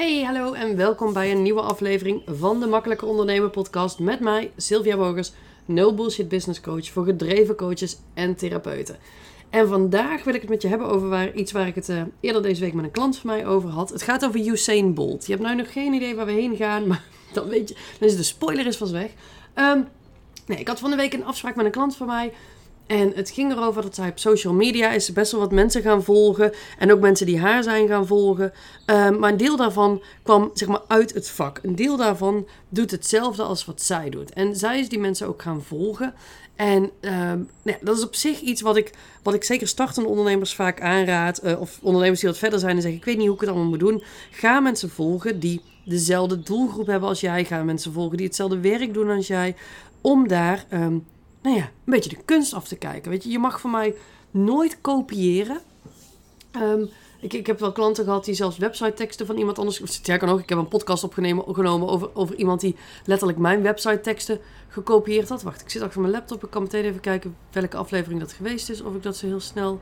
Hey, hallo en welkom bij een nieuwe aflevering van de Makkelijke Ondernemer podcast met mij, Sylvia Bogers, no bullshit business coach voor gedreven coaches en therapeuten. En vandaag wil ik het met je hebben over waar, iets waar ik het uh, eerder deze week met een klant van mij over had. Het gaat over Usain Bolt. Je hebt nou nog geen idee waar we heen gaan, maar dan weet je, dan is de spoiler is vast weg. Um, nee, ik had van de week een afspraak met een klant van mij. En het ging erover dat zij op social media is best wel wat mensen gaan volgen. En ook mensen die haar zijn gaan volgen. Um, maar een deel daarvan kwam zeg maar uit het vak. Een deel daarvan doet hetzelfde als wat zij doet. En zij is die mensen ook gaan volgen. En um, nou dat is op zich iets wat ik, wat ik zeker startende ondernemers vaak aanraad. Uh, of ondernemers die wat verder zijn en zeggen: Ik weet niet hoe ik het allemaal moet doen. Ga mensen volgen die dezelfde doelgroep hebben als jij. Ga mensen volgen die hetzelfde werk doen als jij. Om daar. Um, nou ja, een beetje de kunst af te kijken. Weet je, je mag van mij nooit kopiëren. Um, ik, ik heb wel klanten gehad die zelfs website teksten van iemand anders. Sterker nog, ik heb een podcast opgenomen over, over iemand die letterlijk mijn website teksten gekopieerd had. Wacht, ik zit achter mijn laptop. Ik kan meteen even kijken welke aflevering dat geweest is. Of ik dat zo heel snel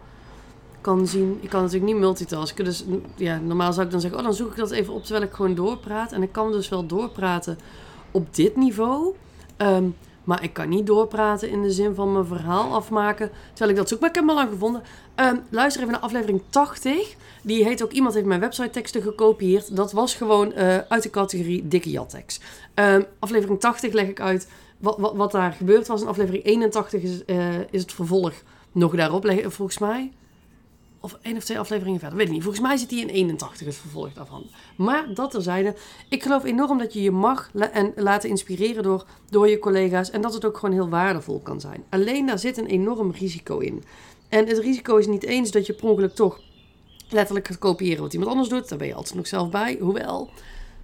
kan zien. Ik kan natuurlijk niet multitasken. Dus ja, normaal zou ik dan zeggen: Oh, dan zoek ik dat even op terwijl ik gewoon doorpraat. En ik kan dus wel doorpraten op dit niveau. Um, maar ik kan niet doorpraten in de zin van mijn verhaal afmaken. Terwijl ik dat zoek. Maar ik heb al lang gevonden. Um, luister even naar aflevering 80. Die heet ook Iemand heeft mijn website teksten gekopieerd. Dat was gewoon uh, uit de categorie dikke jattekst. Um, aflevering 80 leg ik uit wat, wat, wat, daar gebeurd was. En aflevering 81 is, uh, is het vervolg nog daarop. Volgens mij of één of twee afleveringen verder. Weet ik niet. Volgens mij zit hij in 81 het vervolg daarvan. Maar dat terzijde. Ik geloof enorm dat je je mag en laten inspireren door, door je collega's. En dat het ook gewoon heel waardevol kan zijn. Alleen daar zit een enorm risico in. En het risico is niet eens dat je per ongeluk toch letterlijk gaat kopiëren wat iemand anders doet. Daar ben je altijd nog zelf bij. Hoewel,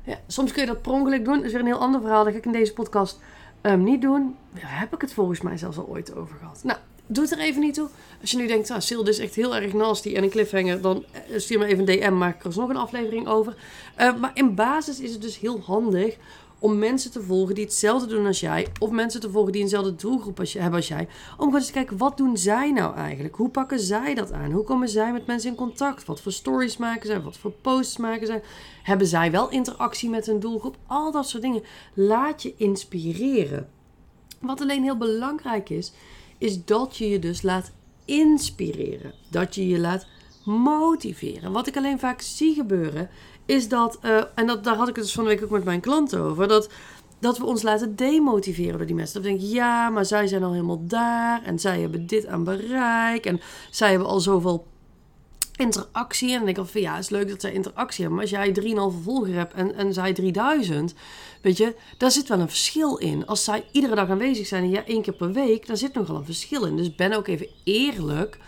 ja, soms kun je dat per ongeluk doen. Dat is weer een heel ander verhaal. Dat ga ik in deze podcast um, niet doen. Daar heb ik het volgens mij zelfs al ooit over gehad. Nou, doe het er even niet toe. Als je nu denkt, ah, Sil, is echt heel erg nasty en een cliffhanger, dan eh, stuur me even een DM, maak er nog een aflevering over. Uh, maar in basis is het dus heel handig om mensen te volgen die hetzelfde doen als jij, of mensen te volgen die eenzelfde doelgroep als hebben als jij, om gewoon eens te kijken, wat doen zij nou eigenlijk? Hoe pakken zij dat aan? Hoe komen zij met mensen in contact? Wat voor stories maken zij? Wat voor posts maken zij? Hebben zij wel interactie met hun doelgroep? Al dat soort dingen. Laat je inspireren. Wat alleen heel belangrijk is, is dat je je dus laat inspireren. Dat je je laat motiveren. Wat ik alleen vaak zie gebeuren, is dat, uh, en dat, daar had ik het dus van de week ook met mijn klanten over, dat, dat we ons laten demotiveren door die mensen. Dat we denken, ja, maar zij zijn al helemaal daar en zij hebben dit aan bereik en zij hebben al zoveel interactie. En dan denk ik van ja, is leuk dat zij interactie hebben. Maar als jij 3,5 volger hebt en, en zij 3000, weet je, daar zit wel een verschil in. Als zij iedere dag aanwezig zijn en jij één keer per week, daar zit nogal een verschil in. Dus ben ook even eerlijk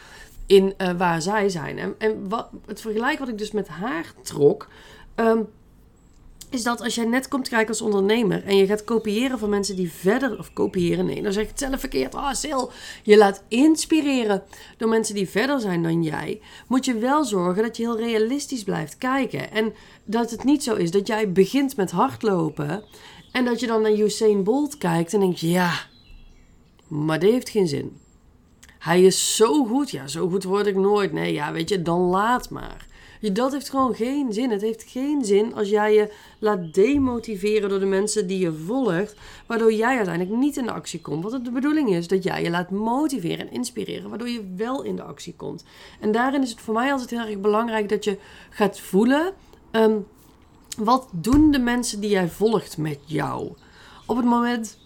in uh, waar zij zijn. En, en wat, het vergelijk wat ik dus met haar trok. Um, is dat als jij net komt kijken als ondernemer en je gaat kopiëren van mensen die verder, of kopiëren, nee, dan zeg ik het zelf verkeerd. Ah, Sil, je laat inspireren door mensen die verder zijn dan jij. Moet je wel zorgen dat je heel realistisch blijft kijken. En dat het niet zo is dat jij begint met hardlopen en dat je dan naar Usain Bolt kijkt en denkt, ja, maar dat heeft geen zin. Hij is zo goed, ja, zo goed word ik nooit. Nee, ja, weet je, dan laat maar. Dat heeft gewoon geen zin. Het heeft geen zin als jij je laat demotiveren door de mensen die je volgt, waardoor jij uiteindelijk niet in de actie komt. Wat de bedoeling is dat jij je laat motiveren en inspireren, waardoor je wel in de actie komt. En daarin is het voor mij altijd heel erg belangrijk dat je gaat voelen. Um, wat doen de mensen die jij volgt met jou? Op het moment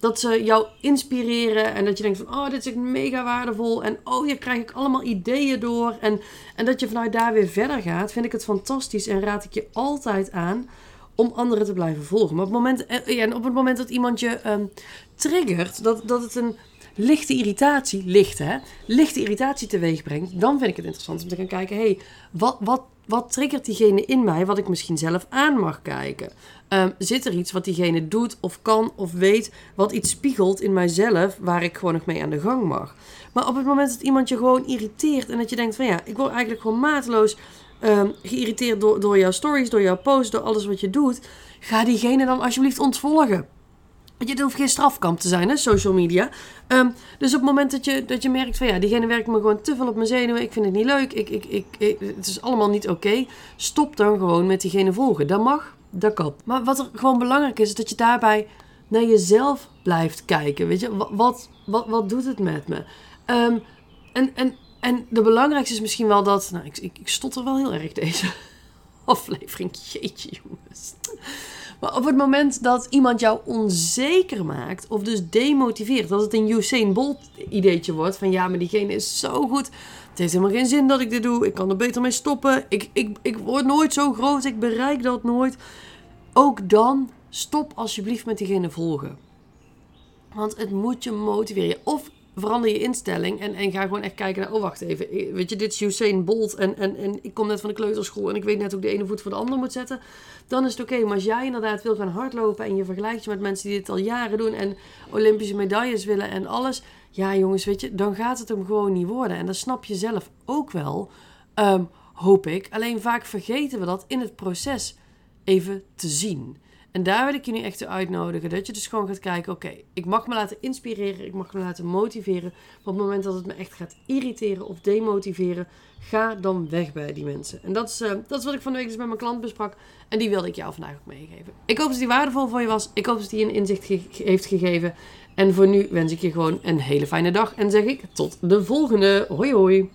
dat ze jou inspireren en dat je denkt van, oh, dit is mega waardevol. En oh, hier krijg ik allemaal ideeën door. En, en dat je vanuit daar weer verder gaat, vind ik het fantastisch. En raad ik je altijd aan om anderen te blijven volgen. Maar op het moment, eh, ja, op het moment dat iemand je um, triggert, dat, dat het een lichte irritatie, lichte hè, lichte irritatie teweeg brengt, dan vind ik het interessant om te gaan kijken, hé, hey, wat, wat, wat triggert diegene in mij wat ik misschien zelf aan mag kijken? Um, zit er iets wat diegene doet of kan of weet, wat iets spiegelt in mijzelf, waar ik gewoon nog mee aan de gang mag? Maar op het moment dat iemand je gewoon irriteert en dat je denkt van ja, ik word eigenlijk gewoon mateloos um, geïrriteerd door, door jouw stories, door jouw posts, door alles wat je doet, ga diegene dan alsjeblieft ontvolgen. Je hoeft geen strafkamp te zijn, hè, social media. Ehm, dus op het moment dat je, dat je merkt van ja, diegene werkt me gewoon te veel op mijn zenuwen. Ik vind het niet leuk. Ik, ik, ik, het is allemaal niet oké. Stop dan gewoon met diegene volgen. Dat mag, dat kan. Maar wat er gewoon belangrijk is, is dat je daarbij naar jezelf blijft kijken. Weet je, wat, wat, wat, doet het met me? Ehm, en, en, en de belangrijkste is misschien wel dat. Nou, ik, ik, ik stotter wel heel erg deze aflevering. Jeetje, jongens. Maar op het moment dat iemand jou onzeker maakt, of dus demotiveert, dat het een Usain Bolt ideetje wordt van ja, maar diegene is zo goed. Het heeft helemaal geen zin dat ik dit doe. Ik kan er beter mee stoppen. Ik, ik, ik word nooit zo groot. Ik bereik dat nooit. Ook dan stop alsjeblieft met diegene volgen. Want het moet je motiveren. Of verander je instelling en, en ga gewoon echt kijken naar, oh wacht even, weet je, dit is Usain Bolt en, en, en ik kom net van de kleuterschool en ik weet net hoe ik de ene voet voor de andere moet zetten, dan is het oké. Maar als jij inderdaad wil gaan hardlopen en je vergelijkt je met mensen die dit al jaren doen en Olympische medailles willen en alles, ja jongens, weet je, dan gaat het hem gewoon niet worden. En dat snap je zelf ook wel, um, hoop ik. Alleen vaak vergeten we dat in het proces even te zien. En daar wil ik je nu echt uitnodigen. Dat je dus gewoon gaat kijken: oké, ik mag me laten inspireren, ik mag me laten motiveren. Maar op het moment dat het me echt gaat irriteren of demotiveren, ga dan weg bij die mensen. En dat is, uh, dat is wat ik van de week dus met mijn klant besprak. En die wilde ik jou vandaag ook meegeven. Ik hoop dat die waardevol voor je was. Ik hoop dat die een inzicht heeft gegeven. En voor nu wens ik je gewoon een hele fijne dag. En zeg ik tot de volgende. Hoi hoi.